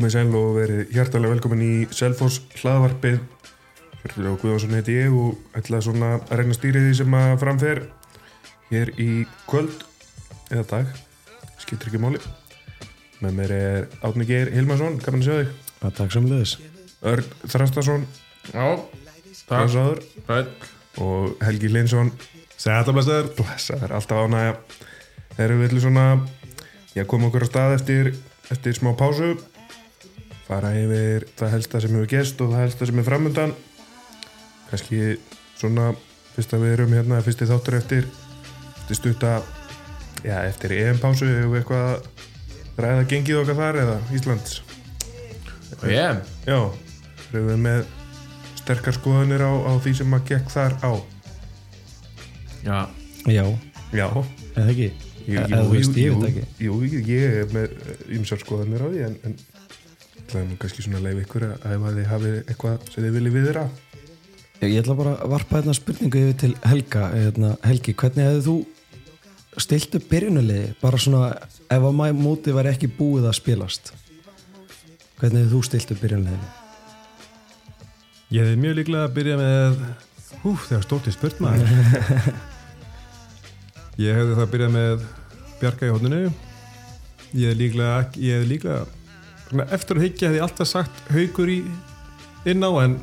Komið sæl og verið hjartalega velkomin í Selfoss hlaðvarpið. Fyrir og Guðvarsson heiti ég og ætla svona að reyna að stýri því sem að framfer hér í kvöld eða dag, skiptir ekki máli. Með mér er Átni Geir Hilmarsson, að sjá þig. Að takk samleðis Örn Þrastarsson, Já, takk. Sæll. og Helgi Linsson Sætla blessaður. Blessaður, alltaf ánægja. Þegar við ætlum svona ég koma okkur á stað eftir, eftir smá pásu fara yfir það helsta sem hefur gest og það helsta sem er framöndan kannski svona fyrst að við erum hérna fyrsti þáttur eftir eftir stutta já, eftir EM-pásu hefur við eitthvað að ræða gengið okkar þar eða Íslands? Og ég, já, erum við með sterkar skoðanir á, á því sem að gekk þar á? Já, Já, já, eða ekki? Jú, ekki. Jú, jú, ég er með ymsar skoðanir á því en, en það er nú kannski svona leif ykkur að ef að þið hafið eitthvað sem þið viljið viðra. Ég ætla bara að varpa hérna spurningu yfir til Helga hérna, Helgi, hvernig hefði þú stilt upp byrjunulegi bara svona ef að mæ móti var ekki búið að spilast hvernig hefði þú stilt upp byrjunulegi Ég hefði mjög líklega að byrja með Hú, þegar stótið spurt maður. Ég hefði það að byrja með Bjarka í hodninu Ég hefði líklega, ekki- ég hefði líklega eftir að higgja hefði alltaf sagt haugur í inn á en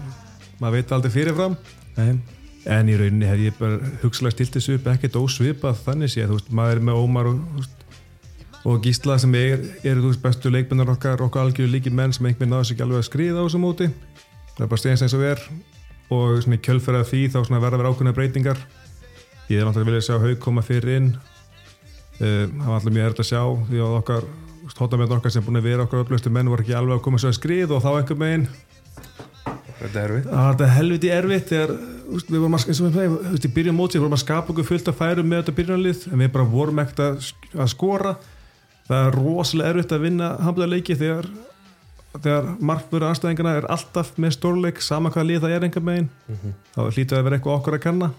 maður veit aldrei fyrirfram. Nei, en í rauninni hefði ég bara hugsalega stilt þessu upp ekkert ósvipað þannig sé veist, maður er með Ómar og, veist, og Gísla sem er, er veist, bestu leikmennar okkar okkar algjör líki menn sem einhvern náðu sér ekki alveg að skriða á þessu móti. Það er bara stegins eins og er. Og svona í kjölferða því þá verða að vera ákveðna breytingar. Ég hef náttúrulega viljað sjá Haug koma fyrir inn. Það var alltaf mjög erfitt að sjá því að okkar hóttamönd okkar sem búin að vera okkar upplöstu menn voru ekki alveg að koma sér að skrið og þá einhver megin Þetta er að þetta er helviti erfitt þegar úst, við vorum að, eins og við fæðum, þú veist, í byrjun móti vorum að skapa okkur fullt að færum með þetta byrjunarlið en við bara vorum ekkert að, að skora. Það er rosalega erfitt að vinna hamlaðleiki þegar þegar markvöru anstæðingana er alltaf með stórleik sama hvað lið það er enga megin þá hlýtur að vera eitthvað okkur að kanna.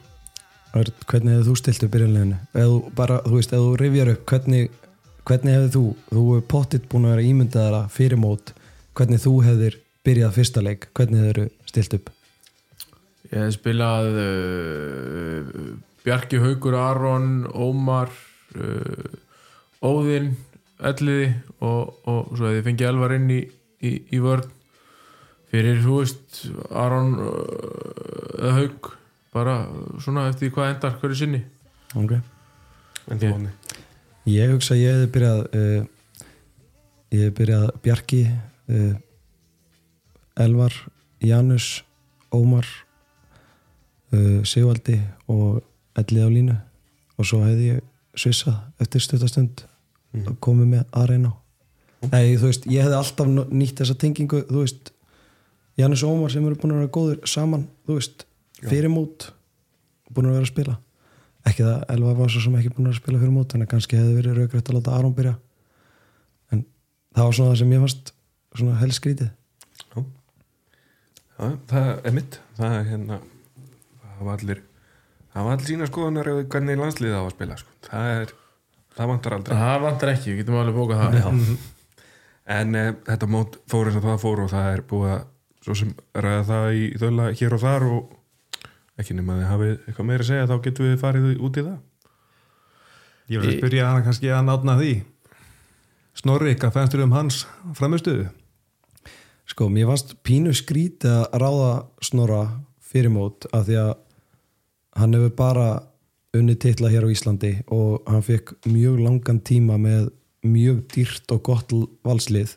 Örn, hvernig hefði þú stilt upp byrjunleginu eða þú bara, þú veist, eða þú rifjar upp hvernig, hvernig hefði þú þú hefur pottitt búin að vera ímyndaðara fyrir mót hvernig þú hefðir byrjað fyrsta leik, hvernig hefur stilt upp? Ég hef spilað uh, Bjarki Haugur Aron Ómar uh, Óðinn Elliði og, og svo hefði fengið Elvar inn í, í, í vörn. Fyrir, þú veist Aron uh, eða Haug bara svona eftir hvað endar hverju sinni. Okay. En þú vonni Ég hugsa að ég hefði byrjað uh, ég hefði byrjað Bjarki uh, Elvar Janus Ómar uh, Sigvaldi og Ellið á línu. Og svo hefði ég svissað eftir stutastund og komið með aðreina Nei, þú veist, ég hefði alltaf nýtt þessa tengingu, þú veist Janus og Ómar sem eru búin að vera góður saman, þú veist, fyrir mót búin að vera að spila ekki það, Elva var svo sem ekki búin að spila fyrir mót þannig að kannski hefði verið raugrætt að láta Aron byrja. En það var svona það sem ég fannst svona helskrítið Já, það er mitt. Það er hérna það var allir það var allir sína skoðanar eða hvernig landsliðið á að spila sko. það er, það vantar aldrei. Það vantar ekki, við getum alveg bókað það. Já. en e, þetta mót fór eins og það fór og það er búið að svo sem ræða það í þölla hér og þar og ekki nema að þið hafið eitthvað meira að segja þá getum við farið út í það. Ég vil að spyrja hann kannski að nátna því. Snorri, hvað fannst þér um hans framistuðu? sko, mér fannst pínu skrítið að ráða snorra fyrir mót af því að hann hefur bara unnið titla hér á Íslandi og hann fekk mjög langan tíma með mjög dýrt og gott valslið.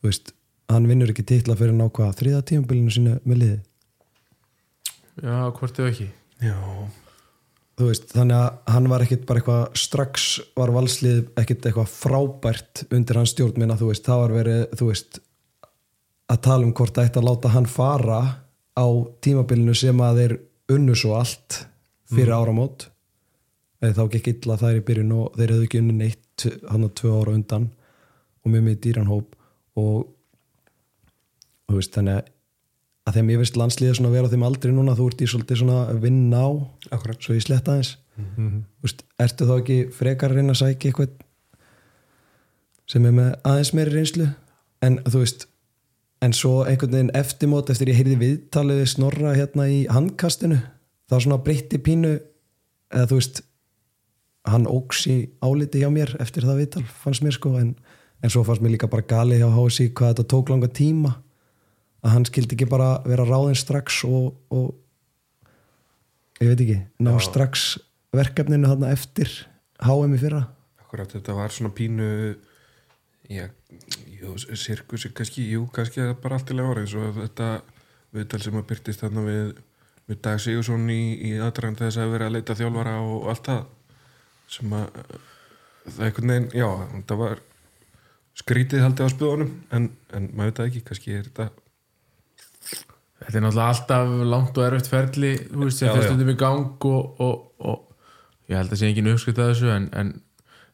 Þú veist hann vinnur ekki titla fyrir nákvæða þriða tímabilinu sínu með liði já, hvort ef ekki. Já, þú veist, þannig að hann var ekkit bara eitthvað strax var valslið ekkit eitthvað frábært undir hans stjórn minna, þú veist, það var verið þú veist, að tala um hvort það ætti að láta hann fara á tímabilinu sem að þeir unnu svo allt fyrir áramót. Eða þá gekk illa þær í byrjun og þeir hefðu ekki unni neitt hann að tvö ára undan og með mig dýranhóp og þú veist, þannig að að þeim ég veist landsliðið svona vera á þeim aldrei núna þú ert í svolítið svona að vinna á akkurat. svo ég sletta aðeins. Mm Vist, ertu þá ekki frekar að reyna að sækja eitthvað sem er með aðeins meiri reynslu? En þú veist en svo einhvern veginn eftirmót eftir ég heyrði viðtalið við snorra hérna í handkastinu það svona breytti pínu eða þú veist hann óks í áliti hjá mér eftir það viðtal fannst mér sko en, en svo fannst mér líka bara gali hjá HSI hvað þetta tók langa tíma að hann skildi ekki bara vera ráðinn strax og, og ég veit ekki, ná strax verkefninu þarna eftir HM í fyrra? Akkurat þetta var svona pínu já, jú, sirkus kannski, jú, kannski það bara allt í lega eins og þetta viðtal sem að byrtist þarna við, við Dag Sigursson í, í aðdragand þess að vera að leita þjálfara og allt það sem að það er einhvern veginn, já, þetta var skrítið haldið á spöðunum en, en maður veit það ekki, kannski er þetta Þetta er náttúrulega alltaf langt og erfitt ferli þú veist, já. stundum í gang og, og, og ég held að sé engin uppskrift að þessu en, en,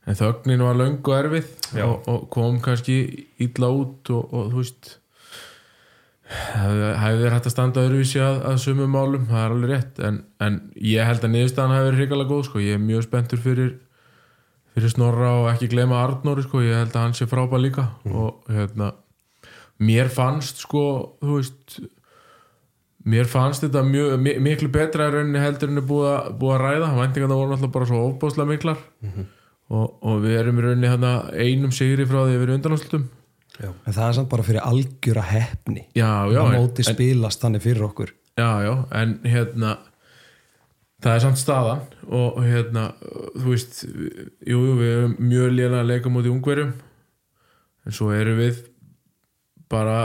en þögnin var löng og erfið Já. og, og kom kannski illa út og, og þú veist hefði þér hægt að standa öðruvísi að, að sumum málum, það er alveg rétt en, en ég held að niðurstaðan hefði verið hrikalega góð sko. ég er mjög spenntur fyrir fyrir Snorra og ekki glema Arnóri sko. ég held að hann sé frábæð líka og hérna mér fannst sko, þú veist mér fannst þetta mjög, mi- miklu betra í rauninni heldur en er búið að, búið að ræða. Væntingarna voru náttúrulega bara svo ofbáslega miklar. Og, og við erum í rauninni hérna einum sigri frá því við erum undanáslutum en það er samt bara fyrir algjöra hefni já, já, að móti spilast þannig fyrir okkur. Já, já, en hérna það er samt staðan og hérna, þú veist jú, jú, við erum mjög lélega að leika mútið ungverjum. En svo erum við bara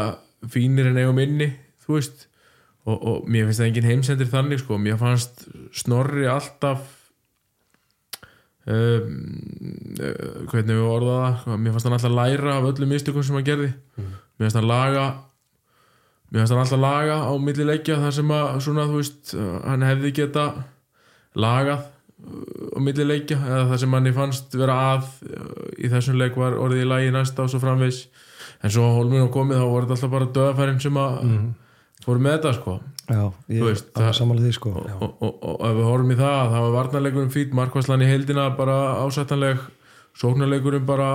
fínir en eigum inni þú veist. Og, og mér finnst það engin heimsendir þannig sko, mér fannst Snorri alltaf um, uh, hvernig við orða það sko, mér fannst hann alltaf læra af öllum mistökum sem hann gerði. Mér fannst hann laga mér fannst hann alltaf laga á milli leikja þar sem að svona þú veist uh, hann hefði geta lagað uh, á milli leikja eða það sem hann fannst vera að uh, í þessum leik var orðið í lagi næsta og svo framvegs en svo hólminn á komið þá voru þetta alltaf bara döðafærin sem að fóru með þetta sko. Já, ég Þú veist, það- sammála því sko. og, og, og, og ef við horfum í það það var varnarleikurinn fýtt, markvæslan í heildina bara ásættanleg, sóknarleikurinn bara,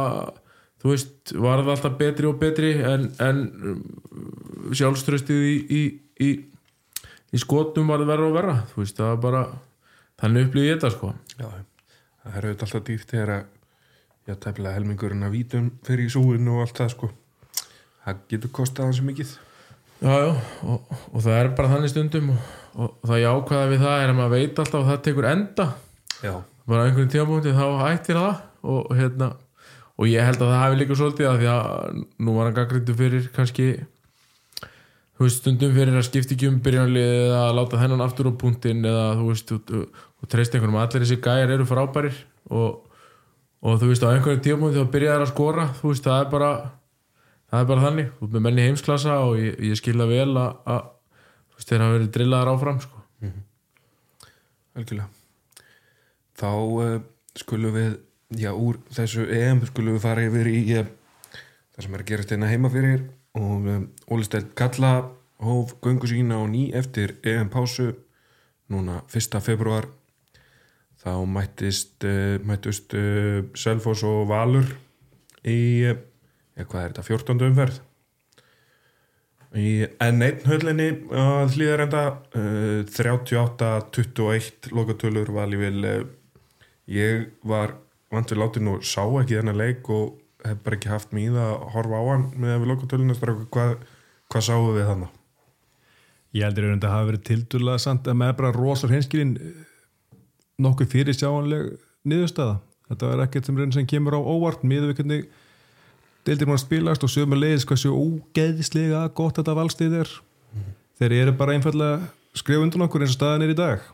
þú veist varð alltaf betri og betri en, en um, sjálfströstið í, í, í, í skotum varð verra og verra. Þú veist, það var bara þannig upplýði þetta sko. Já, það er auðvitað alltaf dýrt þegar að já, tæpilega helmingurinn að vítum fyrir í súin og allt það sko það getur kostað hans mikið. Já, já, og, og það er bara þannig stundum og, og það jákvæða við það er að maður veit alltaf að það tekur enda. Já, bara einhvern tímabúndi þá hættir það og, hérna og ég held að það hafi líka svolítið að því að nú var hann gaggrindu fyrir kannski þú veist stundum fyrir að skipta ekki um byrjanlið eða að láta þennan aftur á punktin eða þú veist og, og, treyst einhvernum allir þessi gæjar eru frábærir og, og þú veist á einhverjum tímabúndi þá byrjaði að skora þú veist það er bara það er bara þannig, ert með menni heimsklassa og ég, ég skilða vel að, þeir hafa verið drillaðar áfram sko. algjörlega þá uh, skulum við já, úr þessu EM skulum við fara yfir í uh, það sem er að gerast einna heima fyrir og um, Ólisteld Kalla hóf göngu sína á ný eftir EM pásu núna 1. februar þá mættist uh, mættust Selfoss og Valur í ja, hvað er þetta, 14. umferð í N1 höllinni að hlýðarenda uh, 38-21 lokatölur var alveg uh, ég var vant við látið nú sá ekki þennan leik og hef bara ekki haft það að horfa á hann með við lokatöluna hvað, hvað sáum við þannig Ég heldur að það hafi verið tildurlega samt að með bara rosar hinskilin nokkuð fyrir sjáanleg niðurstaða. Þetta er ekkert sem sem kemur á óvart miður við hvernig deildir maður spilast og sögum að leiðis hvað séu ógeðislega gott þetta valstið er. Þeir eru bara einfallega skrifa undan okkur eins og staðan er í dag.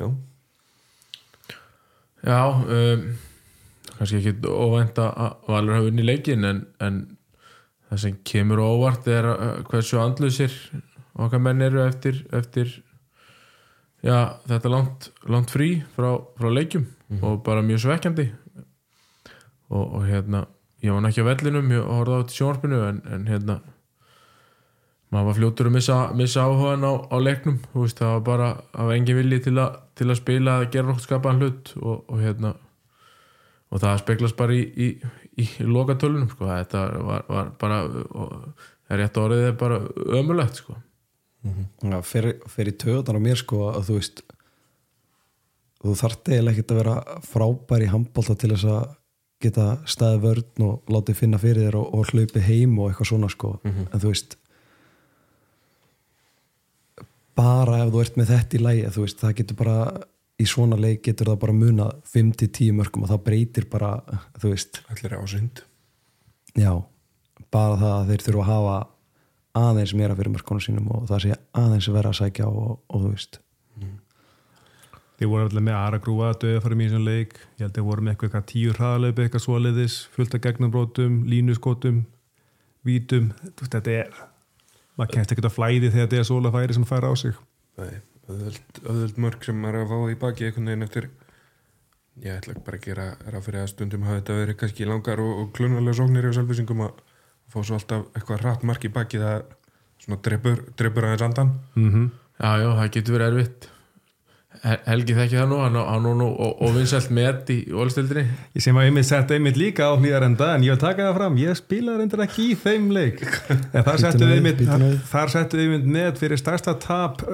Já, Já, um, kannski ekki óvænt að Valur hafa unni leikin en, en það sem kemur óvart er uh, hversu andlusir okkar menn eru eftir, eftir já, þetta langt, langt frí frá, frá leikjum og bara mjög svekkjandi og, og hérna ég var ekki á vellinum, ég horfði á þetta í sjónvarpinu en, en hérna maður var fljótur að missa, missa áhugan á, á leiknum, veist, það var bara það var engin vilji til, a, til að spila að gera nokkuð skapaðan hlut og, og hérna og það speglast bara í, í, í lokatölunum sko. þetta var, var bara það er rétt orðið er bara ömulegt sko. Já, fyrir, fyrir töðan á mér sko að þú veist þú þarft eiginlega ekkert að vera frábær í handbólta til þess að geta staði vörn og látið finna fyrir þér og, og hlaupi heim og eitthvað svona sko. En þú veist bara ef þú ert með þetta í lægi þú veist, það getur bara í svona leik getur það bara muna 5-10 mörgum og það breytir bara þú veist, allir ásýnd já bara það að þeir þurfa að hafa aðeins meira fyrir mörkunum sínum og það sé aðeins vera að sækja og, og þú veist Þeir voru alltaf með aðra grúa að döða fyrir mjög sem leik. Ég held að þeir voru með eitthvað, tíu hraðalöp eitthvað svoleiðis, fullt af gegnambrótum línuskotum, vítum. Þetta er maður kemst ekkert að flæði þegar þetta er svola færi sem færa á sig. Nei, öðvöld, öðvöld mörg sem maður er að fá í baki einhvern veginn eftir. Ég ætla bara að gera ráð fyrir að stundum hafa þetta verið kannski langar og, og klunarlega sóknir í selvfísingum að fá svo alltaf eitthvað rætt mark í baki það svona drepur, drepur aðeins andan. Mm -hmm. já, já, það getur verið erfitt Helgi þekki það nú hann nú og, og vinsælt með í ólstildinni Ég sem að einmitt setja einmitt líka á hlýðarenda en ég vil taka það fram, ég spilaði reyndar ekki í þeim leik. En þar settu einmitt þar settu einmitt net fyrir stærsta tap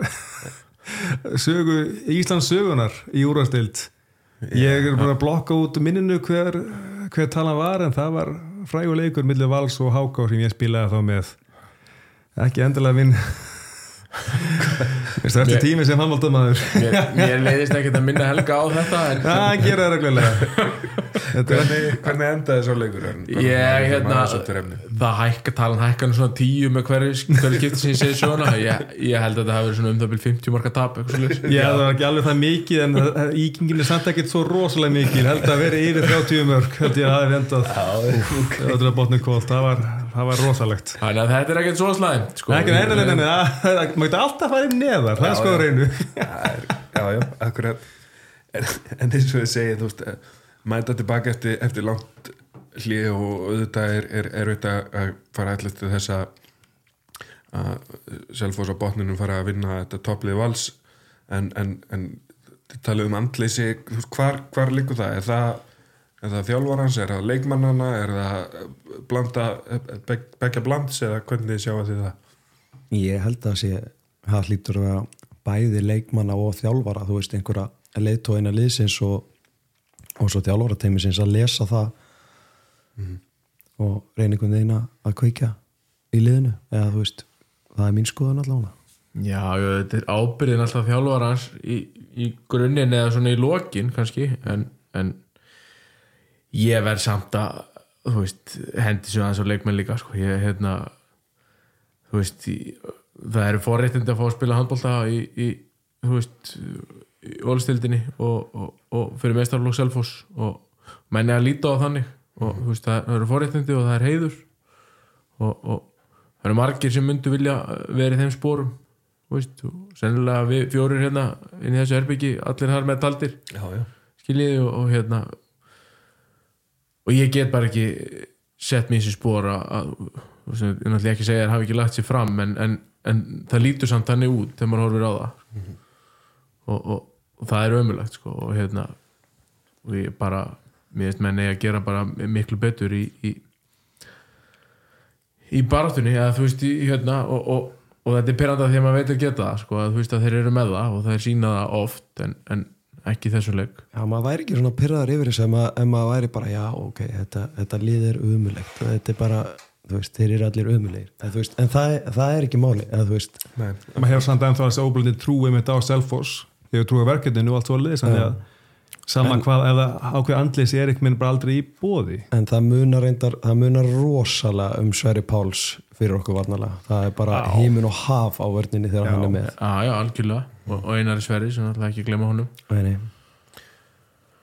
sögu, Íslands sögunar í úrvastild ég er bara að blokka út minninu hver, hver talan var en það var fræguleikur millir Vals og Háká sem ég spilaði þá með. Ekki endilega minn stærsti Mér- tími sem handbóltamaður mér, mér leiðist ekkert að minna Helga á þetta en Já, hann gera það reglulega. Þetta er hvernig, hvernig endaði svo leikur ég hérna það hækka talan hækkan svona tíu með hverju, skipti sem ég segi svona ég, ég held að þetta hafi verið svona um það byrjum 50 marka tap. Já, það var ekki alveg það mikið en það- íkingin er samt ekkert svo rosalega mikið held að vera yfir 30 mörg held ég að það hefði vendað það var það var, rosalegt. Þannig að þetta er ekkert svo slæm sko. ekki neina, neina, neina, það geta alltaf farið neðar, það er sko reynu. Já, já, akkurat. En, eins og ég segi, þú veist eh, mæta tilbaka eftir, eftir langt hlið og auðvitað er, auðvitað að fara allir til þess að Selfoss á botninum fara að vinna þetta topplið vals. En, en, en talið um andleysi hvar, hvar liggur það? Er það, er það þjálfarans, er það leikmannana er það eh, blanda beg, begja blands eða hvernig þið sjáu þið það? Ég held að sé, það hlýtur að vera bæði leikmanna og þjálfara þú veist, einhverja leiðtóina liðsins og, og svo þjálfara teimisins að lesa það og reyna einhvern veginn að- að kveikja í liðinu, eða þú veist það er mín skoðun allavega já, þetta er ábyrðin alltaf þjálfarans í, í grunninn eða svona í lokin kannski en, en ég verð samt að veist, hendi svo aðeins á leikmenn líka sko. ég, hérna veist, í, það eru forréttindi að fá að spila handbólta í, í í ólstildinni og, og, og fyrir meistarflokk Selfoss og menni að líta á þannig. Og þú veist, það eru forréttindi og það er heiður. Og, og það eru margir sem myndu vilja vera í þeim spórum og sennilega við fjórir hérna inn í þessu herbyggi, allir þar með taldir. Skiljiði og hérna og ég get bara ekki sett mér í þessi spór að, að þú veist, ég náttúrulega ekki segja að það hafi ekki lagt sér fram en, en, en það lítur samt þannig út þegar maður horfir á það. Og, og, og það er ömulegt sko, og hérna og ég bara, mér veist menni að gera bara miklu betur í í, í baráttunni eða þú veist, í, hérna og, og, þetta er pyrranda því að maður veit að geta það sko, að þú veist að þeir eru með það og það er sína það oft en, en ekki í þessum leik. Já, maður væri ekki svona pyrraðar yfir þessu ef maður, ef maður væri bara, já, ok, þetta, þetta lið er umulegt, þetta er bara þú veist, þeir eru allir umulegir en, veist, en það, er- það er ekki máli, eða þú veist. Nei, maður hefur samt ennþá þessi óblöndi trúið mitt á Selfoss. Þegar trúið verkefninu og allt svo liðs þannig að sama hvað, ef það ákveð andleysi er ekki minn bara aldrei í bóði en það munar reyndar, það munar rosalega um Sverri Páls fyrir okkur varnalega það er bara heimin og haf á vörninni þegar hann er með. Já, já, algjörlega og, og Einari Sverri, sem alltaf ekki glemma honum Nei.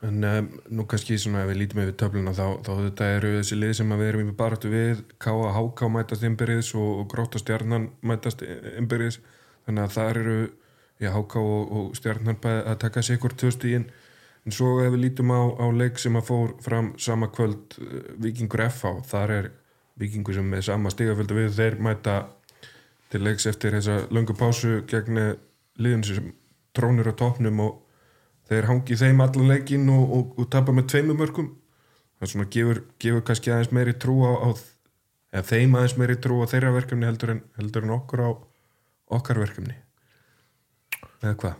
En um, nú kannski svona ef við lítum yfir töfluna þá, þá þetta eru þessi lið sem að við erum í baráttu við K.A. H.K. mætast innbyrðis og, og Gróta Stjarnan mætast innbyrðis þannig að það eru H.K. og, og Stjarnan að taka tvö stíðin en svo ef við lítum á, á leik sem að fór fram sama kvöld uh, Víkingur F.A. þar er Víkingur sem með sama stigaföldu við þeir mæta til leiks eftir þessa löngu pásu gegn liðin sem trónir á topnum og þeir hangi þeim allan leikin og, og, og tapa með tveimur mörgum það svona gefur, gefur kannski aðeins meiri trú á, á eða þeim aðeins meiri trú á þeirra verkefni heldur en, heldur en okkur á okkar verkefni. Eða hvað?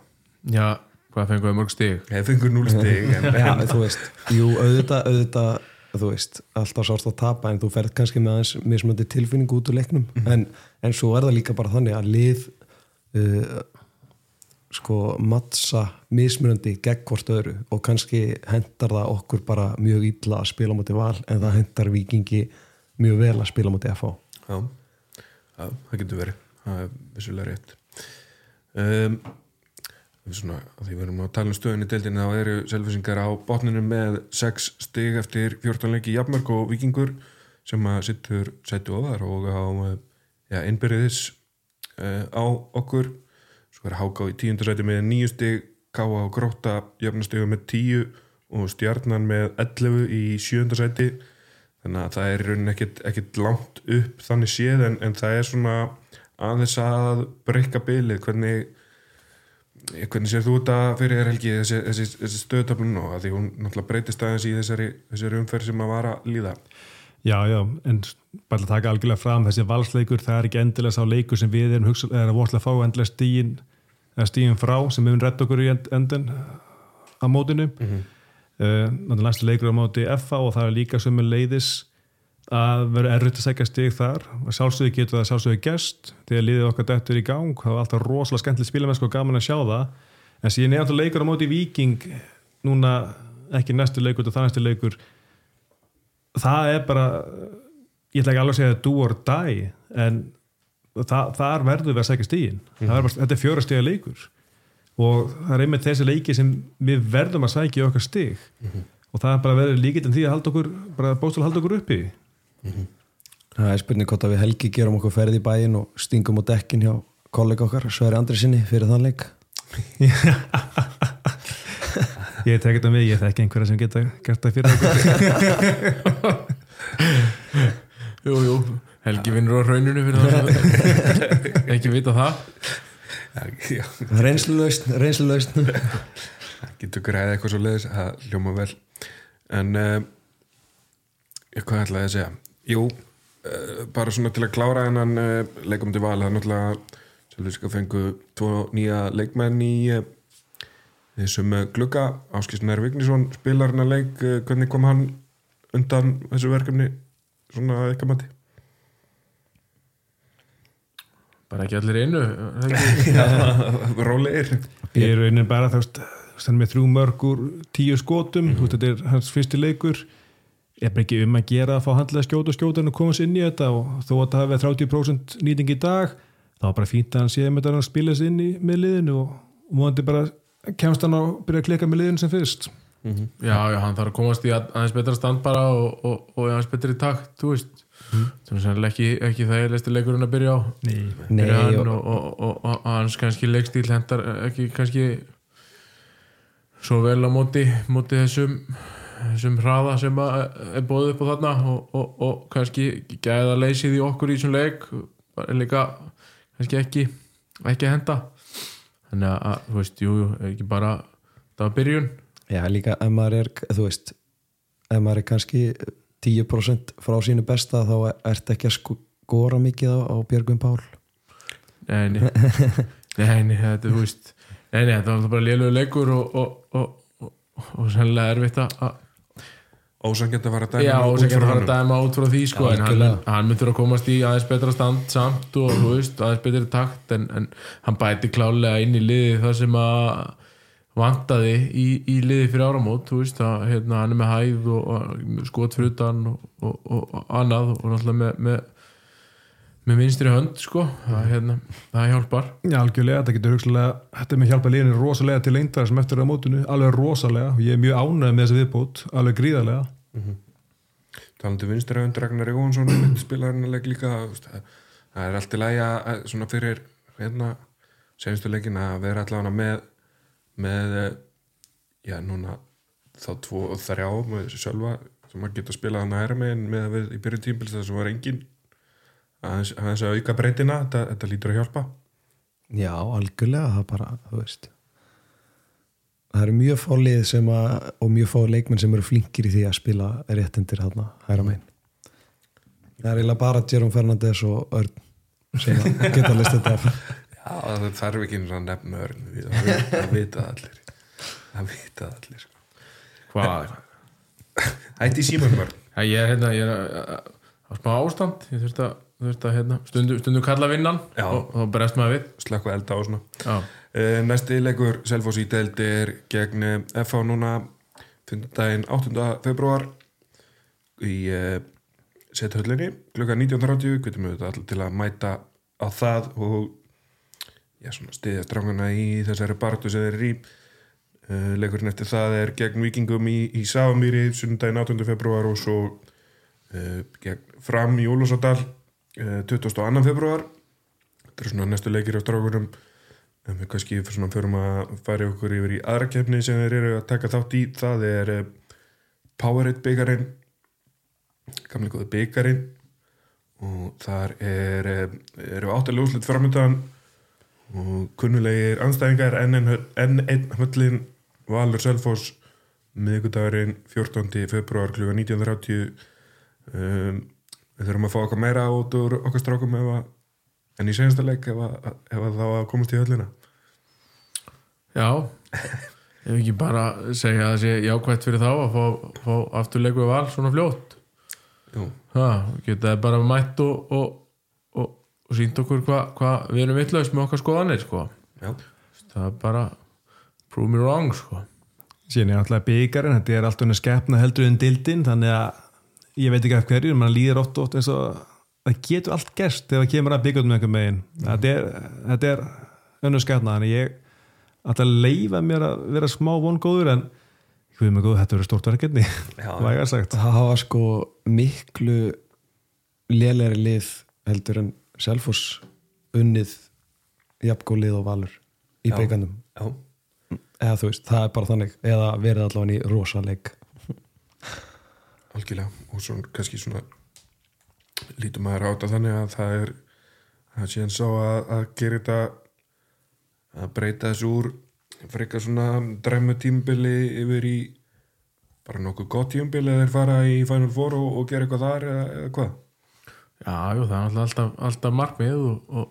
Já, hvað fengum við mörg stig? Eða fengur núl stig en, Já, þú veist, jú, auðvitað, auðvitað þú veist, alltaf sást að tapa en þú ferð kannski með aðeins mismöndi tilfinning út úr leiknum, en, en svo er það líka bara þannig að lið uh, sko mattsa mismunandi gegn hvort öðru og kannski hendar það okkur bara mjög illa að spila mútið val en það hendar vikingi mjög vel að spila mútið FH já, já, það getur verið. Það er vissulega rétt. Um, svona, því við erum að tala um stöðun í deildinu þá eru selvisingar á botninu með 6 stig eftir 14 leiki jafnmörk og vikingur sem að sittur sættu ofar og á ja, innbyrðis uh, á okkur svo er Háká í tíundarsæti með 9 stig Káa og Gróta jafnastegu með 10 og Stjarnan með 11 í sjöndarsæti þannig að það er ekkit, ekkit langt upp þannig séð en, en það er svona aðeins að breyka bylið hvernig hvernig sér þú þetta fyrir þér helgi þessi, þessi, þessi stöðtöflun og að því hún náttúrulega breytist aðeins í þessari, þessari umferð sem að vara líða? Já, já, en bara að taka algjörlega fram þessi valsleikur, það er ekki endilega sá leikur sem við erum hugsa, er að vortlega fá endilega stíin, stíin frá sem höfum redd okkur í end, endin á mótinu. Mm -hmm. uh, næstu leikur á móti FA og það er líka sömu leiðis að vera erfitt að segja stig þar. Og sjálfsögur getur það sjálfsögur gest þegar liðið okkar dættur í gang það var alltaf rosalega skemmtileg spilamennsku og gaman að sjá það. En síðan er alltaf leikur á móti Viking núna ekki næstu leikur það næstu leikur. Það er bara ég ætla ekki alveg að segja do or die en það, þar verður við að segja stígin mm -hmm. þetta er fjóra stiga leikur og það er einmitt þessi leiki sem við verðum að segja okkar stig mm -hmm. og það er bara verið líkitt en því að halda okkur bara bóstul halda okkur uppi mm -hmm. Það er spurning hvort að við helgi gerum okkur ferð í bæin og stingum á dekkin hjá kollega okkar, Sværi Andrisinni fyrir þann leik Ég tek þetta með, ég þekki einhverja sem geta gert það fyrir okkur Jú, jú, Helgi vinnur á rauninu fyrir það. Ekki vita það. Reynslulaust Reynslulaust. Getur græðið eitthvað svo leiðis það hljóma vel. En uh, hvað ætlaði að segja? Jú, uh, bara svona til að klára hennan uh, leikum til val það er náttúrulega Sjálfvíska fengu tvo nýja leikmenn í þessum glugga. Áskisnær Vignísson spilar hennar leik hvernig kom hann undan þessu verkefni svona eitthvað mati bara ekki allir einu rólegir. Ég er raunin bara þú veist þannig með þrjú mörgur tíu skotum mm -hmm. þetta er hans fyrsti leikur. Ég er bara ekki um að gera að fá handlega skjóta skjóta en að komast inn í þetta og þó að það hefði 30% nýting í dag þá var bara fínt að hann séð með þetta að spila sér inn í með liðinu og múandi bara kemst hann að byrja að klika með liðinu sem fyrst. Mm -hmm. já, já, hann þarf að komast í aðeins betra stand bara og, og, og aðeins betri takt, þú veist sem er ekki, ekki það ég leisti leikurinn að byrja á. Nei, Nei hann og, og, og hans kannski leikstíl hendar ekki kannski svo vel á móti móti þessum þessum hraða sem er bóðið upp á þarna og kannski gæða leysið í okkur í þessum leik en líka kannski ekki ekki að henda. Þannig að, þú veist, jú, ekki bara það var byrjun. Já, líka ef maður er, þú veist ef maður er kannski 10% frá sínu besta þá ert ekki að skora mikið á, á Björgum Pál. Nei, nei. Nei, þetta, þú veist Nei, nei, þetta var bara lélögu leikur og, og, og, og sannlega erfitt að Ósangjönd að fara að Já, dæma út ósangjönd að fara að dæma út frá því sko, Já, en hann, hann myndur að komast í aðeins betra stand samt og veist, aðeins betri takt en, en hann bæti klálega inn í liði það sem að vantaði í, í liði fyrir áramót þú veist, að hérna, hann er með hæð og, og skot fyrir utan og, og, og annað og náttúrulega með, með með vinstri hönd sko það, hérna, það hjálpar. Já, algjörlega, þetta getur hugsalega þetta er með hjálpa liðinu rosalega til lengdar sem eftir að mótinu, alveg rosalega og ég er mjög ánægð með þessi viðbót, alveg gríðarlega. Talandi vinstra undir Ragnar Jóhansson spilarinn líka þú veist, það það er allt í svona fyrir hérna senstu leikin að vera allavega með með eh, já núna þá tvo og þrjá með sjálfa sem að geta spilað hann aðra með með að við í byrjun tímpils það sem var engin aðeins, aðeins að auka breytina þetta, þetta lítur að hjálpa. Já, algjörlega, það bara, þú veist. Það eru mjög fá lið sem að og mjög fá leikmenn sem eru flinkir í því að spila réttindir þarna, hæra megin það er eiginlega bara Jerome Fernandes og Örn sem að geta list þetta það þarf ekki að nefna örn við- það vita allir það vita allir sko. hvað Hætti símum örn ég er hérna, ég er að- á smá ástand ég þurfti að, þurfti að hérna, stundu, stundu kalla vinnan Já. og þá breyst maður við slökku elda og svona Uh, næsti leikur Selfoss í deildi er gegn FH núna 5. daginn 8. februar í uh, sethöllinni klukka 19.30 getum við allir til að mæta á það og já, svona stiðja stránguna í þessari bartu sem eru í uh, leikurinn eftir það er gegn vikingum í, í Sáamýri sunnudaginn 8. februar og svo uh, gegn fram í Úlfarsadal uh, 22. februar þetta er svona næstu leikir á strákunum en við kannski fyrir að fara okkur yfir í aðra keppni sem þeir eru að taka þátt í það er eh, Powerade byggarinn gamlega góði byggarinn og þar er eru áttalega úslit framöndan og kunnulegir anstæðingar enn ein- enn einn höllin Valur Selfoss miðgudagurinn 14. februar kl. 19.30 um, við þurfum að fá okkar meira út úr okkar strákum að en í senasta leik ef, að, ef að þá að komast í höllina já Ef ekki bara segja að það sé jákvæmt fyrir þá að fá, fá afturleiku val svona fljótt Jú, ha, geta það bara mætt og, og, og, sínt okkur hvað hva, við erum vittlaust með okkar skoðanir sko. já, það er bara prove me wrong sko. síðan er alltaf byggarinn, þetta er alltaf skeppna heldur en dildin, þannig að ég veit ekki af hverju, mann líður ótt ótt eins og það getur allt gerst þegar það kemur að byggja með einhver megin þetta er, þetta er önnur skeppna þannig ég alltaf leifa mér að vera smá vongóður en hvað með góð, þetta verður stórt verkefni Já. vægar sagt það hafa sko miklu lélegri lið heldur en Selfoss unnið jafngólið og valur í já, eða þú veist, það er bara þannig eða verið allavega í rosaleik algjörlega og svo kannski svona lítum maður á þetta þannig að það er það sé hann sá að, að gera þetta að breyta þessu úr frekar svona dræmu tímbili yfir í bara nokkuð gott tímbili eða þeir fara í Final Four og, og gera eitthvað þar eða, eða hvað já, jú, það er alltaf, alltaf markmið og, og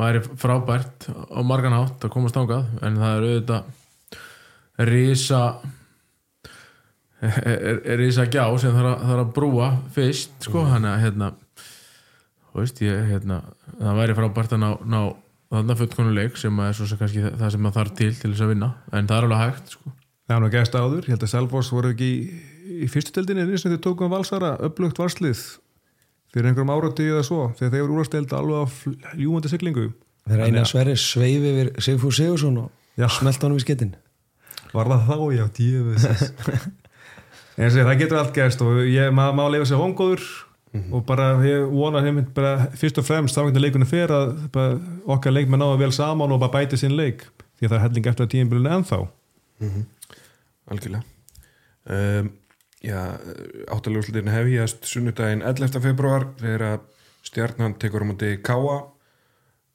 væri frábært á margan hátt að komast ángað en það er auðvitað er, er, er risa gjá sem þarf að, þarf að brúa fyrst sko, hann að hérna veist, ég, hérna það væri frábært að ná, ná þarna fullkonuleik sem er svo sem kannski það sem maður þarf til til þess að vinna, en það er alveg hægt sko. það er nú gæst áður, ég held að Selfoss voru ekki í, í fyrstu deildinni eins og þau tókum valsara, upplugt varslið fyrir einhverjum áratíu eða svo þegar þeir voru úrvasteld alveg á ljúgandi siglingu. Þegar eina sverri sveif yfir Sigfúr Sigursson og Já. smelt honum í skittin Var það þá? Já, djöfis En ég segi, það getur allt gerst og ég, má lifa sér vongóður og bara ég vona heim bara fyrst og fremst þá hvernig leikunum fer að bara, okkar leikmenn náðu vel saman og bara bæti sinn leik því að það er helling eftir að tíðinbyrjunni ennþá. Algjörlega. Um, áttaljóðslutin hefjast sunnudaginn 11. februar þegar stjarnan tekur á móti Káa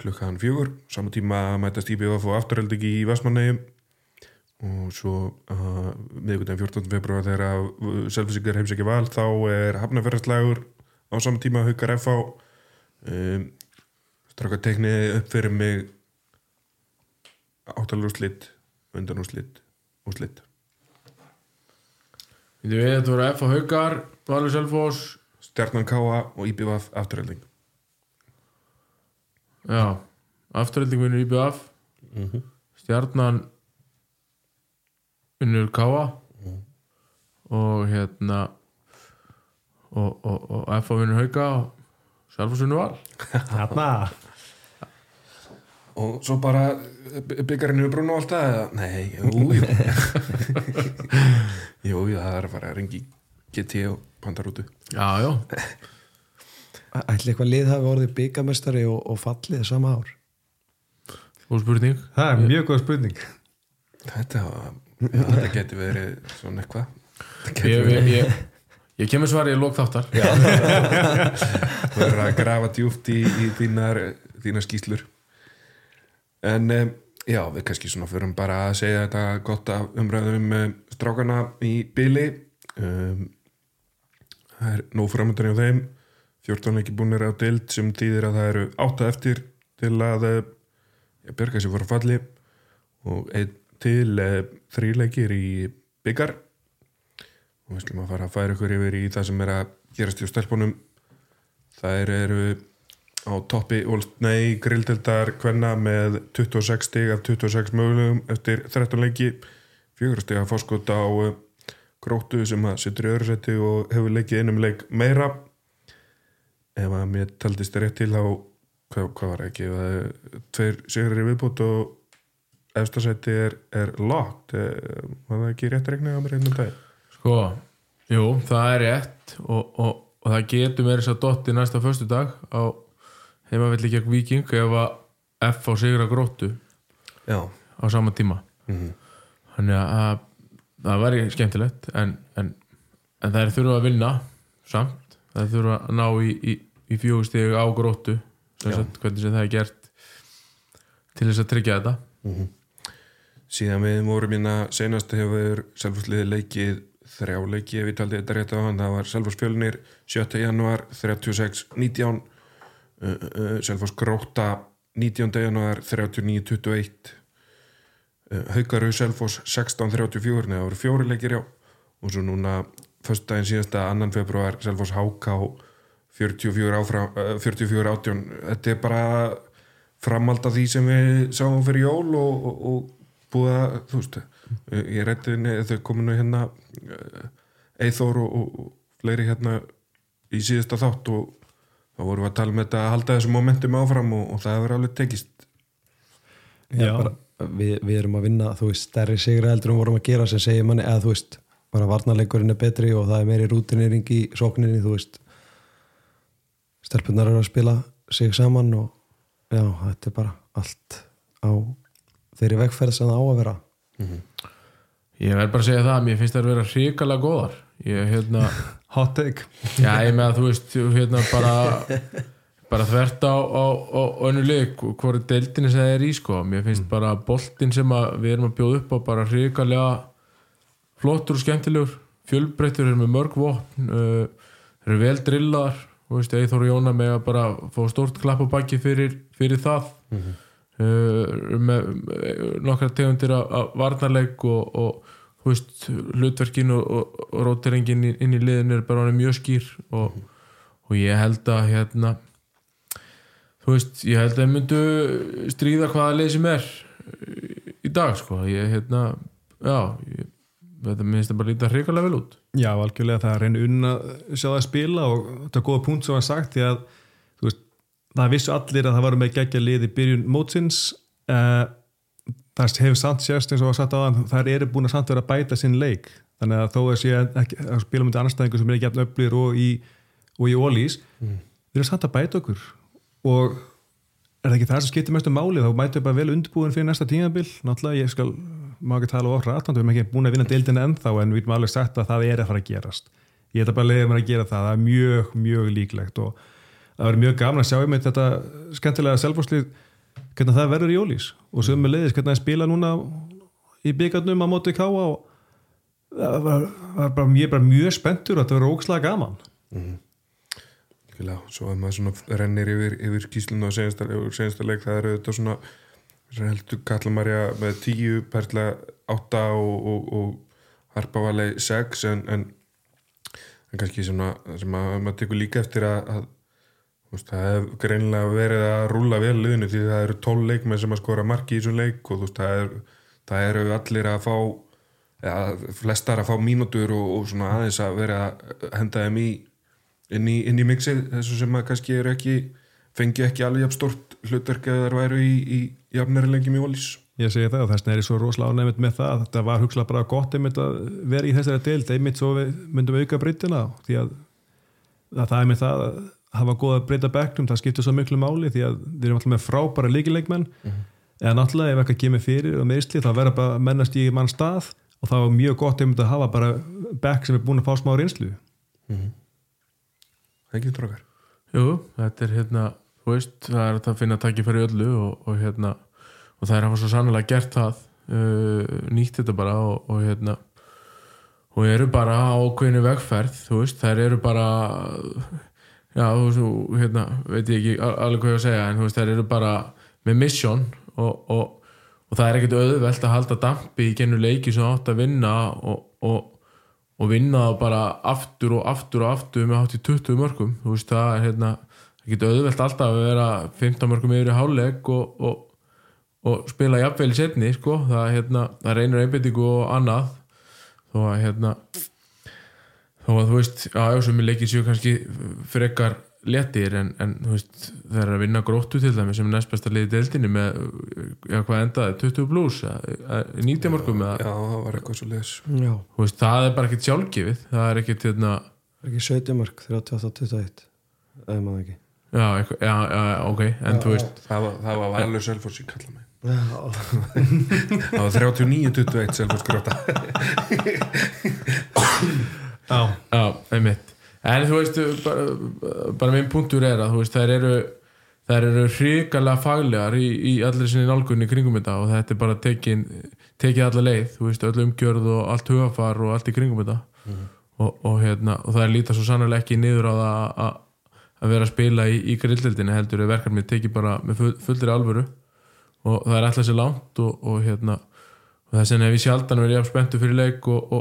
klukkan fjögur saman tíma mætast IBF og afturhaldingi í Vestmannegjum og svo uh, miðvikudaginn 14. februar þegar að uh, selfisingar heimsækja val þá er hafnaferðarslagur á saman tíma haukar FH um, straka teknið upp fyrir mig áttaljóðslit undanúslit úslit Við veit, þetta voru F og Haukar Valur Selfoss. Stjarnan Káa og IBVF afturhelding Já, afturhelding vinnur IBF Stjarnan vinnur Káa og hérna og, og, og F vinnur Hauka. Og Selfoss vinnur Val. Þarna og svo bara byggjarinn yfir brún og allt það eða? nei, jú, það er að fara að ringi GT og Pandarútu. Já, já, ætli eitthvað lið hafi orðið byggamestari og, og fallið sama ár? Og spurning. Það er mjög góð spurning. Þetta, þetta geti verið svona eitthvað. Ég, ég, ég, ég kemur svarið í lók þáttar. Þú verður að grafa djúft í, í þínar, þínar skýslur en um, já, við kannski svona förum bara að segja þetta gott af umræðum um strákana í byli um, það er nóg framöndan hjá þeim. 14 leiki búinir á dild sem þýðir að það eru 8 eftir til að eh, björga sér að falli og til uh, þrýleikir í byggar og við slum að fara að færa ykkur yfir í það sem er að gerast í stelpunum. Þær eru á toppi Nei grilldeldar kvenna með 26 stig af 26 mögulegum eftir 13 leiki. Fjögur stig að fórskot á uh, gróttu sem að sittur í öðru seti og hefur leikið einum leik meira. Ef að mér taldist rétt til þá hvað, hvað var ekki tveir sigrar í viðbútt og efstasæti er, er locked. Eh, var það ekki rétt regnið á mér einnum dag Sko, jú, það er rétt og, og, og það getur meira þess að dotti næsta föstu dag á heimavelli gegn Viking ef að F á sigra gróttu já, á sama tíma. Mhm. þannig að að það væri skemmtilegt en, en, en það er þurfa að vinna samt, það er þurfa að ná í, í, í fjóðusteg á gróttu hvernig sem það er gert til þess að tryggja þetta. Síðan við vorum hérna senast hefur Selfossliði leikið þrjá leiki ef ég taldi þetta rétt á hann. Það var Selfoss fjölnir 7. januar 36-19 uh, uh, Selfoss gróta 19. januar 39-21 uh, Haukaru Selfoss 16-34 neða voru fjóri leikir já og svo núna föstudaginn síðasta annan februar Selfoss HK 44 áfram uh, 44 átjón þetta er bara framald af því sem við sáum fyrir jól og, og, og búið að þú veist, ég henni þau kominu hérna Eithor og, og fleiri hérna í síðasta þátt og þá vorum við að tala um þetta að halda þessu momentum áfram og, og það hefur alveg tekist. Já, Já. bara, við, við erum að vinna þú veist, stærri sigra heldur en vorum að gera sem segir manni, eða þú veist, bara varnarleikurinn er betri og það er meiri rútinering í sókninni, þú veist. Stelpunar eru að spila sig saman og já, þetta er bara allt á þeirri vegferð sem það á að vera. Ég verð bara að segja það að mér finnst það að vera hrikalega góðar ég hérna hot take. Já, ég með að þú veist hérna bara bara þvert á, á, á önnu leik hvori deildinni sem það er í sko. Mér finnst bara boltinn sem að við erum að bjóða upp á bara hrikalega flottur og skemmtilegur. Fjölbreyttur er með mörg vopn uh, eru vel drillar Eithor og Jóna með að bara fá stórt klapp á baki fyrir, fyrir það. Uh, eru með uh, nokkra tegundir af varnarleik og, og veist, hlutverkin og, og, og rótiringin inn í liðinu er bara mjög skýr og, og ég held að hérna þú veist, ég held að myndu stríða hvaða leið sem er í dag sko. Ég hérna, já ég, þetta minnst það bara líta hrikalega vel út. Já, algjörlega það er reynir unna að sjá það spila og þetta er góða punkt sem var sagt því að veist, það vissu allir að það var með geggja lið í byrjun mótsins uh, það hefur samt sérst eins og var sagt á það þær eru búin að samt vera að bæta sinn leik. Þannig að þó að sé ekki að spila með annarstæðingu sem er ekki jafn öflir og í, og í ólís við erum samt að bæta okkur. Og er það ekki það sem skiptir mestu máli? Þá mætum við bara vel undirbúin fyrir næsta tímabil. Náttúrulega ég skal, má ekki tala of rætt við erum ekki búin að vinna deildina ennþá en við erum alveg sagt að það er að fara að gerast. Ég ætla bara að leiða mér að gera það. Það er mjög, mjög líklegt og það verður mjög gaman að sjá einmitt þetta skemmtilega selvfórslið hvernig það verður í ólís? Og sem með leiðis hvernig það spila núna í byggarnum á móti káa og það var, var bara, ég er bara mjög spenntur og þetta verður ókslega gaman. Kjöla, svo að maður svona rennir yfir, yfir og senasta, senasta leik það eru þetta svona sem heldur Kallamarja með tíu, Perla átta og, og, og Harpavalei sex en, en, en kannski svona sem að maður tekur líka eftir að, að veist, það hef greinilega verið að rúla vel liðinu því það eru tól leikmenn sem að skora marki í þessum leik og veist, það, er, það eru allir að fá eða, flestar að fá mínútur og, og svona aðeins að vera að henda þeim í inn í, inn í mixið þessu sem að kannski eru ekki fengi ekki alveg jafn stort hlutverk eða þær væru í, í jafnari lengjum í ólís Ég segi það og þess vegna er ég svo rosalega ánægmynd með það þetta var hugslega bara gott einmitt að vera í þessari deild einmitt svo við myndum auka breytina því að, að það er með það að hafa góða breyta bekknum það skiptir svo miklu máli því að við erum alltaf með frábæra líkileikmenn eða náttúrulega ef eitthvað kemur fyrir og meðsli þá verður bara að mennast í mann stað og það var mjög gott einmitt að hafa bara bekk sem er búin að fá smá reynslu. Það ekki trókar Jú, þetta er hérna þú veist, það er að finna tækifæri í öllu og, og hérna og þær hafa svo sannlega gert það uh, nýtt þetta bara og, og hérna og eru bara á ákveðinu vegferð þú veist, þær eru bara já, þú veist, hérna veit ég ekki al- alveg hvað ég að segja en þú veist, þær eru bara með mission og, og, og það er ekkert auðvelt að halda dampi í gennu leiki sem átt að vinna og, og, vinna það bara aftur og aftur og aftur með hátt í 20 mörgum þú veist, það er hérna getur auðvelt alltaf að vera 15 mörgum yfir í háleik og, spila jafnvel í setni, sko. Það, hérna, það reynir einbendingu og annað. Þó að hérna þó að þú veist, já, já, sem ég leikir séu kannski frekar léttir en, en þú veist, það er að vinna gróttu til dæmi sem er næst besta liði deildinni með, já, hvað endaði, 20 plus 90 mörgum eða, Já, það var eitthvað svo Já, þú veist, það er bara ekkert sjálfgefið það er ekkert, hérna, er ekki 17 mörg 38-21 eða maður ekki. Já, eitthvað, já, já, já, ok en þú veist, Það var, það var Valur Selfoss í kalla mig Já, Það var 39-21 Selfoss gróta Já, já, einmitt en þú veist, bara, bara minn punktur er að veist, þær eru þær eru hrikalega faglegar í, í allir sinni nálgunni kringum þetta og þetta er bara tekin, tekið alla leið þú veist, öll umgjörð og allt hugafar og allt í kringum þetta. Og, og, hérna, og það er lítið svo sannlega ekki niður á það að- vera að spila í, í grillildinni heldur er verkefnið tekið bara með full, fullri alvöru. Og það er alltaf sér langt og, og hérna þess vegna hef ég sjaldan verið jafn spenntu fyrir leik og,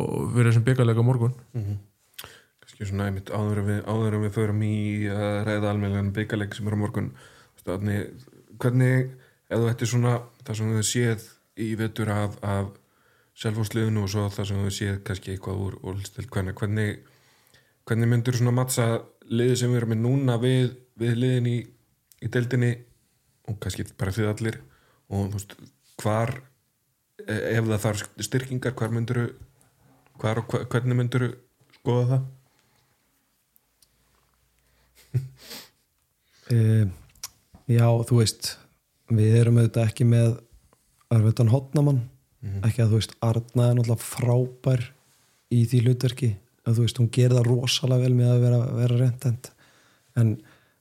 og verið sem byggarleika morgun. Kannski svona einmitt áður við, áður við förum í að ræða almennilegan byggarleik sem er á morgun. Þannig, hvernig ef þú ætti svona það sem þú séð í vetur af, af selfhúsliðinu og svo það sem þú séð kannski eitthvað úr úrstil hvernig, hvernig hvernig myndur svona mattsa liðið sem við erum með núna við, við liðin í, í deildinni og kannski bara þið allir? Og þú veist, hvar e- ef það þarf styrkingar hvar myndur hvar og hva- hvernig myndur skoða það? e, Já, þú veist við erum auðvitað ekki með örföldan hotnamann ekki að þú veist, Arna er náttúrulega frábær í því hlutverki. Að þú veist, hún gerir það rosalega vel með að vera, vera reyndend en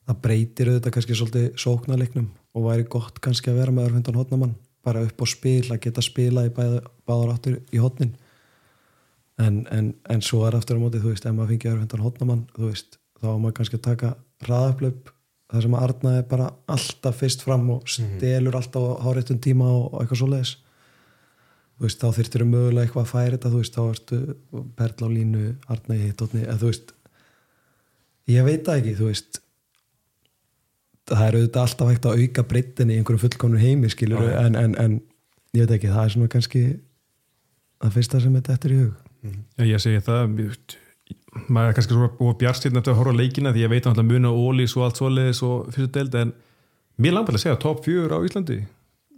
það breytir auðvitað kannski svolítið sóknarleiknum og væri gott kannski að vera með örföldan hotnamann bara upp á spil, að geta spila í bæða, báðar áttur í hotnin en, en, en svo er aftur á móti, þú veist, ef maður fengi örfendan hotnamann, þú veist, þá á maður kannski að taka hraðaflöp þar sem að Arna er bara alltaf fyrst fram og stelur alltaf á háréttum tíma og, eitthvað svoleiðis. Þú veist, þá þyrftir mögulega eitthvað að færa þetta, þú veist, þá ertu Perla á línu, Arna í hitotni eða þú veist ég veit það ekki, þú veist. Það er auðvitað alltaf hægt að auka breyttin í einhverjum fullkomnum heimi, skilur en, en, en ég veit ekki, það er svona kannski það fyrsta sem þetta eftir í hug Já, ég segi það maður er kannski svona búið bjartstýrn eftir að horfa leikina því ég veit náttúrulega muna ólís og allt svoleiðis og fyrstu deild en mér langar að segja top 4 á Íslandi.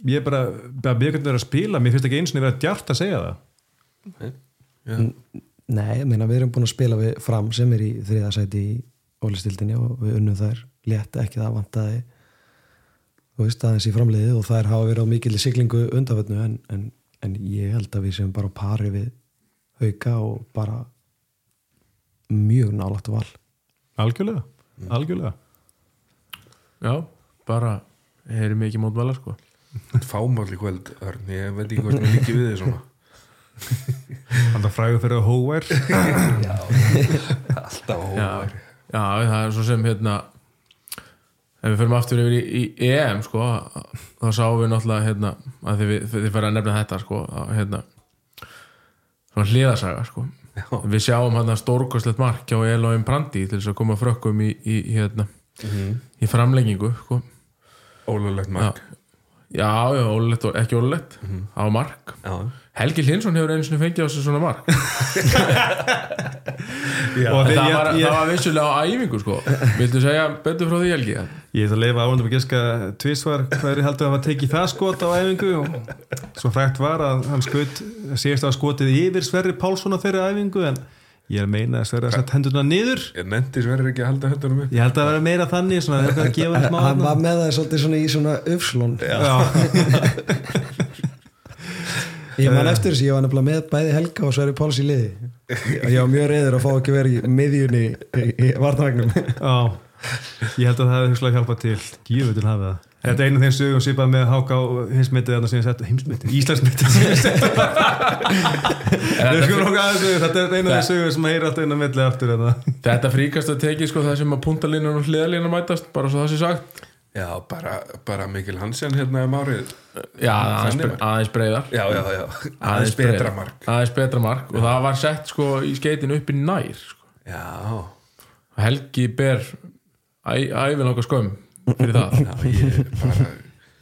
Ég er bara, bara byggjandi að spila mér finnst ekki eins og vera djart að segja það. Já. Nei, ég meina við erum búin að spila við fram sem er í þriðasæti í ólistildinni og við unnum þær létt ekki það vantaði þú veist aðeins í framleiði og þær hafa verið á mikil siglingu undafötnu en, en, en ég held að við sem bara pari við hauka og bara mjög nálægt val. Algjörlega, algjörlega. Já, bara heyri mikið mótvæla sko. Fámál í kvöld, Örn, ég veit ekki hvort mér líki við þið svona. Það frægur fyrir að hóvær Alltaf já, já, það er svo sem hérna ef við förum aftur yfir í, í EM sko, þá sáum við náttúrulega hérna, að þið, þið fyrir að nefna þetta sko, að, hérna svona hliðasaga sko Já. við sjáum hérna stórkostlegt mark hjá Eloim Brandi til þess að koma frökkum í, í, hérna, í framlengingu sko. Ólulegt mark já, já, ólulegt og ekki ólulegt á mark. Já, Helgi Hlinsson hefur einu sinni fengið á sig svona mark. Og það, þeir, var, ég, það var vissulega á æfingu sko. viltu segja betur frá því Helgi? ég ætla að leifa áhendum að giska tvísvar hverju heldur að hafa tekið það skot á æfingu og svo frækt var að hann skut síðast að skotið yfir Sverri Pálsson á þeirri æfingu en ég er að meina að Sverri að setja hendurna niður. Ég nefndi sverður ekki að halda höndunum upp. Ég held að vera meira þannig svona að hann var með það svolítið svona í svona uppslun ég man eftir þessi, ég var nefnilega með bæði Helga og Sverri Páls í liði. Ég var mjög reyður að fá ekki verið í miðjunni í, í vartavægnum Já, ég held að það hefði hugslag hjálpað til. Gífu til hafa það Þetta er einu af þeim sögum svipað með Háka og hinsmitið þarna sem ég sett heimsmitið, Íslandsmitið sem ég sett. Þetta er einu af þeim sögum sem heyri alltaf inn á milli aftur þetta. Þetta fríkast að teki sko það sem að puntalínan og hliðalínan mætast bara svo það sé sagt. Já, bara, bara Mikil Hansen hérna um árið Já, aðeins, Þannig bre- aðeins breyðar Já, já, já, aðeins betra mark. Aðeins betra mark og það var sett sko í skeitin upp í nær sko. Já, Helgi ber æ, æfin okkar skömm fyrir það? Já, ég bara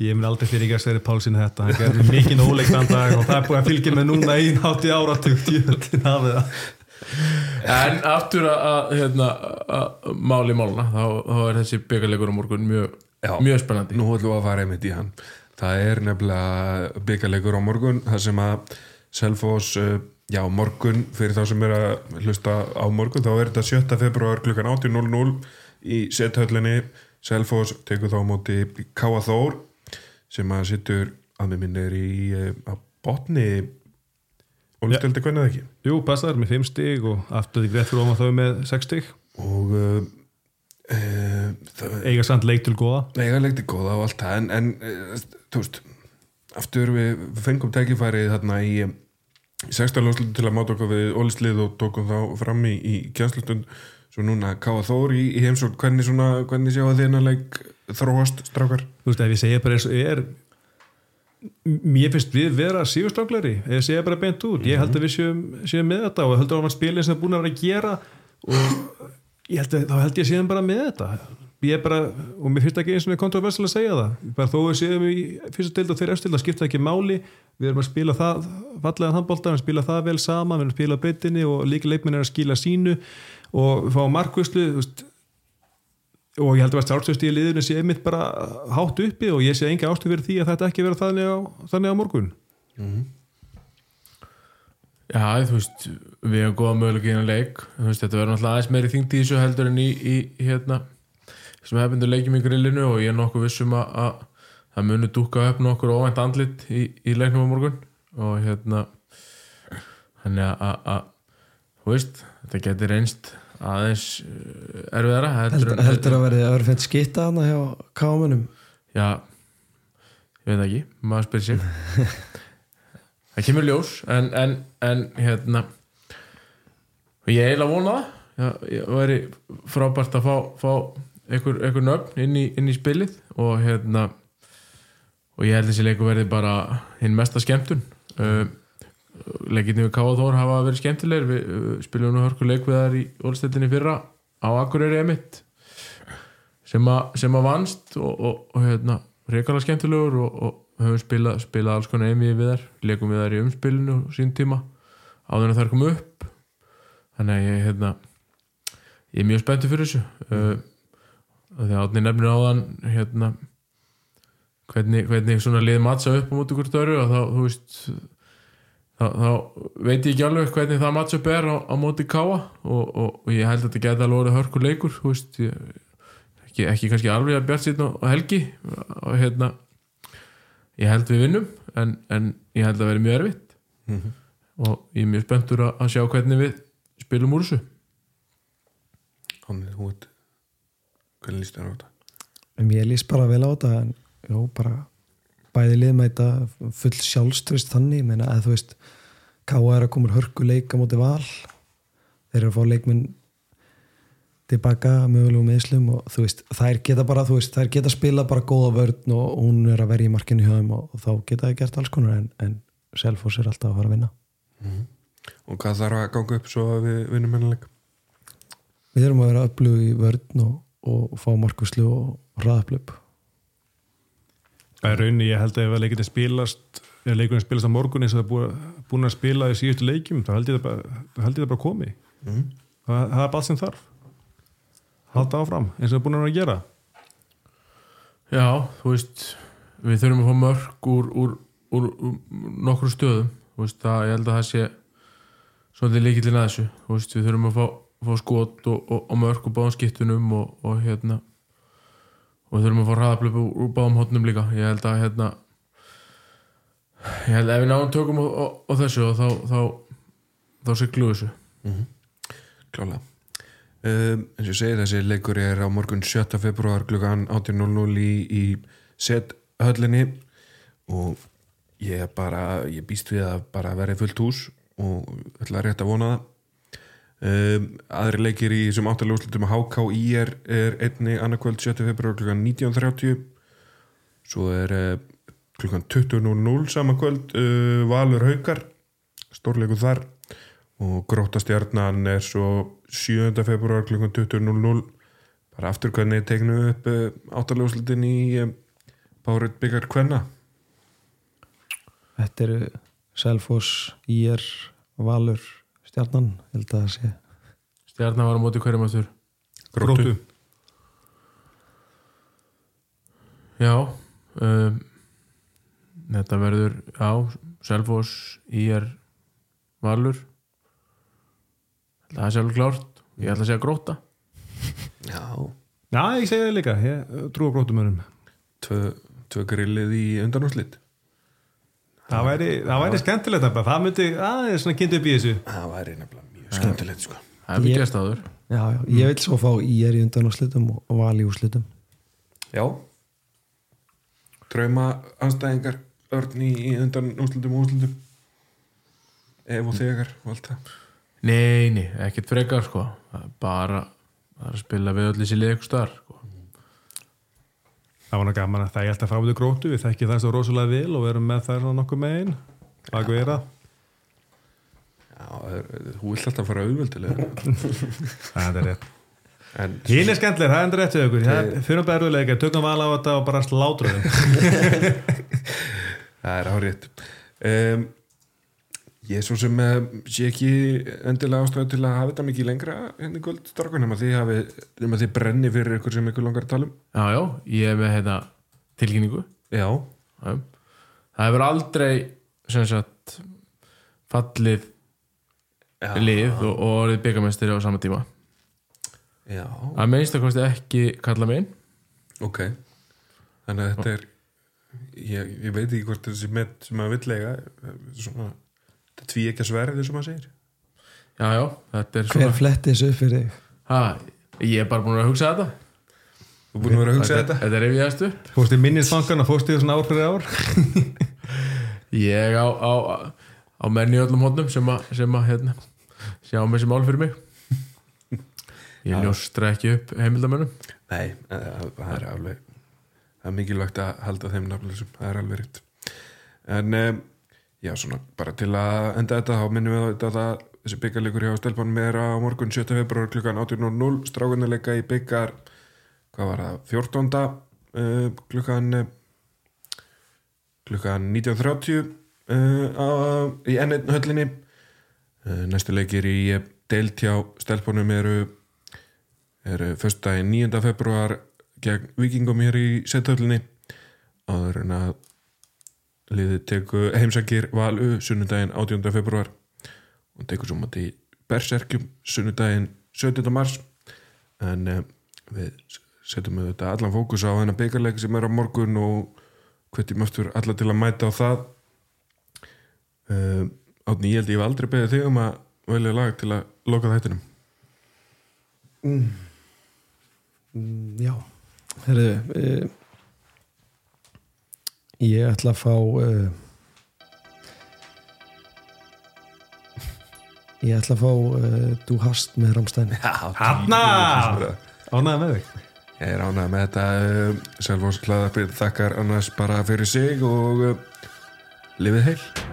Ég mun aldrei fyrir ekki að segja Pálsinn þetta. Hann gerði mikinn óleiktan dag og það er búið að fylgja með núna í áratugt Jöfnlinn hafið það En aftur að, að, hérna, að máli máluna þá, þá er þessi byggarleikur á morgun mjög, Já. mjög spennandi. Nú ætlum við að fara einmitt í hann. Það er nefnilega byggarleikur á morgun þar sem að Selfoss uh, já, morgun, fyrir þá sem er að hlusta á morgun, þá er þetta 7. februar klukkan 18.00 í sethöllinni Selfoss tekur þá móti Káa Þór sem að sittur að með minn er í að botni og lítöldi hvernig það ekki? Jú, passaður með 5 stig og aftur því greitt fyrir ofan þau með 6 stig. Og uh, uh, eiga samt leik til góða. Eiga leikti góða og allt það en, en eh, þú veist aftur við fengum tækifæri þarna í eh, í 16 lóðslutu til að máta okkur við ólislið og tókum þá fram í, í kjænslutund svo núna Káa Þór í, í heimsókn hvernig, svona, hvernig sjá að hennar leik þróast strákar? Þú veist, ef ég segja bara eins og er mér finnst við vera sígustráklari ef ég segja bara beint út, ég held að við séum, séum með þetta og heldur að maður spilin sem er búin að vera að gera og ég held að, þá held ég séum bara með þetta. Ég er bara, og mér finnst ekki eins og kontroversið að segja það, bara þó við séum í fyrsta deild og þeirra eftir, það skipta ekki máli. Við erum að spila það, fallega handbólta við erum að spila það vel saman, við erum að spila á beitinni og líka leikminn er að skila sínu og fá veist og ég held að stjálfstöðst í liðinu sé einmitt bara hátt uppi og ég sé enga ástu fyrir því að þetta ekki vera þannig á, þannig á morgun. Já, þú veist, við hefum góða möguleik í hennar leik. Þú veist, þetta verður náttúrulega aðeins meiri þingd í þessu heldur en í, í hérna sem hefðindu leikjum í grillinu og ég er nokkuð vissum að, að það muni dúka upp nokkur óvænt andlit í, í leiknum á morgun. Og hérna þannig að, þú veist, þetta getur reynst aðeins uh, erfiðara heldur, heldur, heldur að verði örfend skitta hana hjá kámanum Já, ég veit það ekki, maður spyrir sig. Það kemur ljós en, en, en hérna og ég eiginlega vona það. Ég væri frábært að fá, fá einhver, einhver nöfn inn í, inn í spilið og hérna og ég held þessi leiku verði bara hinn mesta skemmtun. Uh, leikirni við Káa Þór hafa verið skemmtilegir. Við uh, spilum nú hörku leik við þar í Ólstættinni fyrra á Akureyri emitt sem, að vannst og, og, og hérna, reykala skemmtilegur og, og höfum spilað, spilað alls konar einvið við þær, leikum við þær í umspilinu á sín tíma, áður en þær kom upp. Þannig að ég hérna, ég er mjög spenntið fyrir þessu. Uh, þegar átni nefnir áðan hérna hvernig, hvernig svona lið matsa upp á móti hvort öru og þá, þú veist þá, þá veit ég ekki alveg hvernig það matsa upp er á, á móti káa og, og, og ég held að þetta geta alveg hörkur leikur veist, ég, ekki, ekki kannski alveg að bjart síðan og helgi og hérna ég held við vinnum en, en ég held að vera mjög erfitt. Og ég er mjög spenntur að, að sjá hvernig við spilum úr þessu. Þannig, þú veit hvernig líst þér á þetta? Ég líst bara vel á þetta en jó, bara bæði lið með þetta full sjálfströst þannig menna að þú veist Káa er að koma hörku leika móti val þeir eru að fá leikminn tilbaka mögulegum meðslum og þú veist, þær geta bara þú veist, þær geta spila bara góða vörn og hún er að vera í markinu hjá þeim og, og þá geta það gert alls konar en, en Selfoss er alltaf að fara að vinna. Og hvað þarf að ganga upp svo að við vinnum hennar leik við erum að vera upplug í vörn og, og fá markuslu og hraðaplöp Það er rauninni, ég held að ef leikinu spilast ef leikunum spilast á morgun eins og það er búin að spila í síðustu leikjum þá held ég það bara, held ég það bara komi. Mm. það, það er bara sem þarf. Halda áfram eins og það er búin að gera. Já, þú veist við þurfum að fá mörg úr, úr, úr, úr nokkru stöðum. Þú veist, það, ég held að það sé svolítið líkillin að þessu. Þú veist, við þurfum að fá, fá skot og, og, og mörg úr báðum skiptunum og, og hérna og við þurfum að fá hraðablöp úr, báðum hotnum líka. Ég held að hérna ég held að ef við náum tökum á, á, á þessu þá þá, þá siglu þessu. Klálega. Um, eins og ég segi þessi leikur er á morgun 7. februar klukkan 18.00 í, í set höllinni og ég bara ég býst við að bara verði fullt hús og ætla rétt að vona það um, aðri leikir í þessum áttalega úrslutum að HK IR er einni annarkvöld 7. februar klukkan 19.30 svo er uh, klukkan 20.00 saman kvöld uh, Valur Haukar stórleikum þar og gróttastjarnan er svo 7. februar klukkan 20.00 bara aftur hvernig tegnu upp uh, áttalega úrslutin í Bárið byggar Kvenna Þetta eru Selfoss, IR, Valur, Stjarnan, held að það sé. Stjarnar var á móti hverjum aftur? Gróttu. Já um, Þetta verður Já, Selfoss IR Valur. Það er sjálfur klárt. Ég ætla að segja gróta Já, Já, ég segi það líka, ég trú á grótumönum tvö, tvö grillið í undanúrslit Það væri, það væri skemmtilegt að það myndi aðeins svona kynnt upp í þessu. Það væri nefnilega mjög skemmtilegt sko. Það er Já, já, ég vil svo fá IR í undanúrslitum og og Val í úrslitum. Já. Drauma anstæðingar Örn í, í undanúrslitum og úrslitum Ef og þegar og allt það. Nei, nei, ekkert frekar sko. Það er bara Það er að spila við öll þessi leik starf sko. Það var nú gaman að það ég alltaf frá við grótu við þekkjum það svo rosalega vel og erum með það nokkuð megin. Baku er það Já, er- þú vilt alltaf fara auðvöldilega Það er rétt. Hín er skemmtileg, það er endur rétt við okkur Það fyrir bara erfiðleika, tökum val á þetta og bara slátra þeim það er árétt um, Ég er svo sem sé ekki endilega ástæðu til að hafa þetta mikið lengra henni kvöld starfun nema þið hafi nema þið brenni fyrir ykkur sem ykkur langar að tala um. Já, já, ég er með hérna tilkynningu. Já. Það hefur aldrei sagt fallið já, lið og, orðið byggamestri á sama tíma. Já. Að minnst að kosti ekki kalla megin. Ok, þannig að þetta er ég, ég veit ekki hvort þessi með sem maður vill eiga svona, þetta tví ekki að sverði sem maður segir. Já, já, þetta er Hver svona fletti þessu upp fyrir þig? ha, Ég er bara búin að hugsa þetta. Þú er búin að vera að hugsa þetta? Þetta? er reyfiðast upp. Fórst í minnisbankan og fórst í svona ár fyrir ár? Ég á, á, á menni í öllum hótnum sem að, sem að hérna, sjá með þessi mál fyrir mig. Ég ljóstra ekki upp heimildamönnum Nei, eh, það er alveg það er mikilvægt að halda þeim nafnlösum, það er alveg rétt. En um, já, svona bara til að enda þetta, þá minnum við þetta að þessi byggarleikur hjá Stelpanum er á morgun 7. februar klukkan 18.00 strákunarleika í byggar hvað var það, 14. Uh, klukkan uh, klukkan 19.30 uh, á- í N1 höllinni uh, næstu leikir í deilt hjá Stelpanum eru eru föstudaginn 9. februar gegn vikingum hér í sethöllinni áður en að liðið teku heimsækir valu sunnudaginn 18. februar og tekur svo mátti berserkjum sunnudaginn 17. mars en uh, við setjum við þetta allan fókus á þennan byggarleik sem er á morgun og hvetjum aftur alla til að mæta á það uh, Átni, ég held ég hef aldrei beðið þig um að velja lag til að loka þættinum Mm, já, herru uh, ég ætla að fá uh, ég ætla að fá uh, Du hast með Ramstein Hanna! Ánægði með þig? Ég er ánægð með þetta uh, Selvós hlaðarpið þakkar annars bara fyrir sig og uh, lifið heil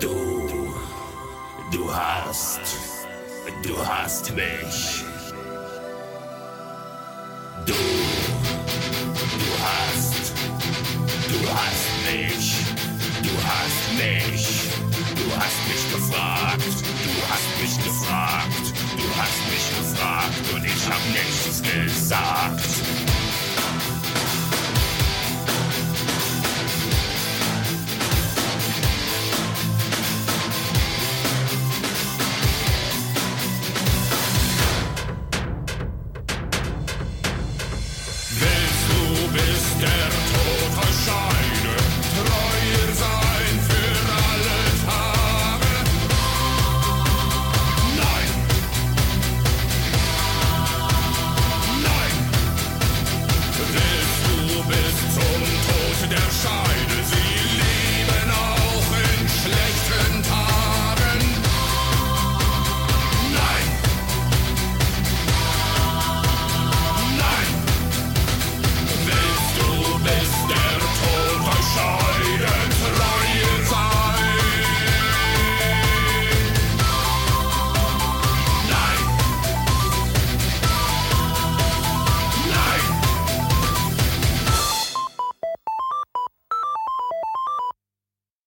Du, du hast, du hast mich. Du, du hast, du hast mich. Du hast mich. Du hast mich gefragt. Du hast mich gefragt. Du hast mich gefragt und ich hab nichts gesagt.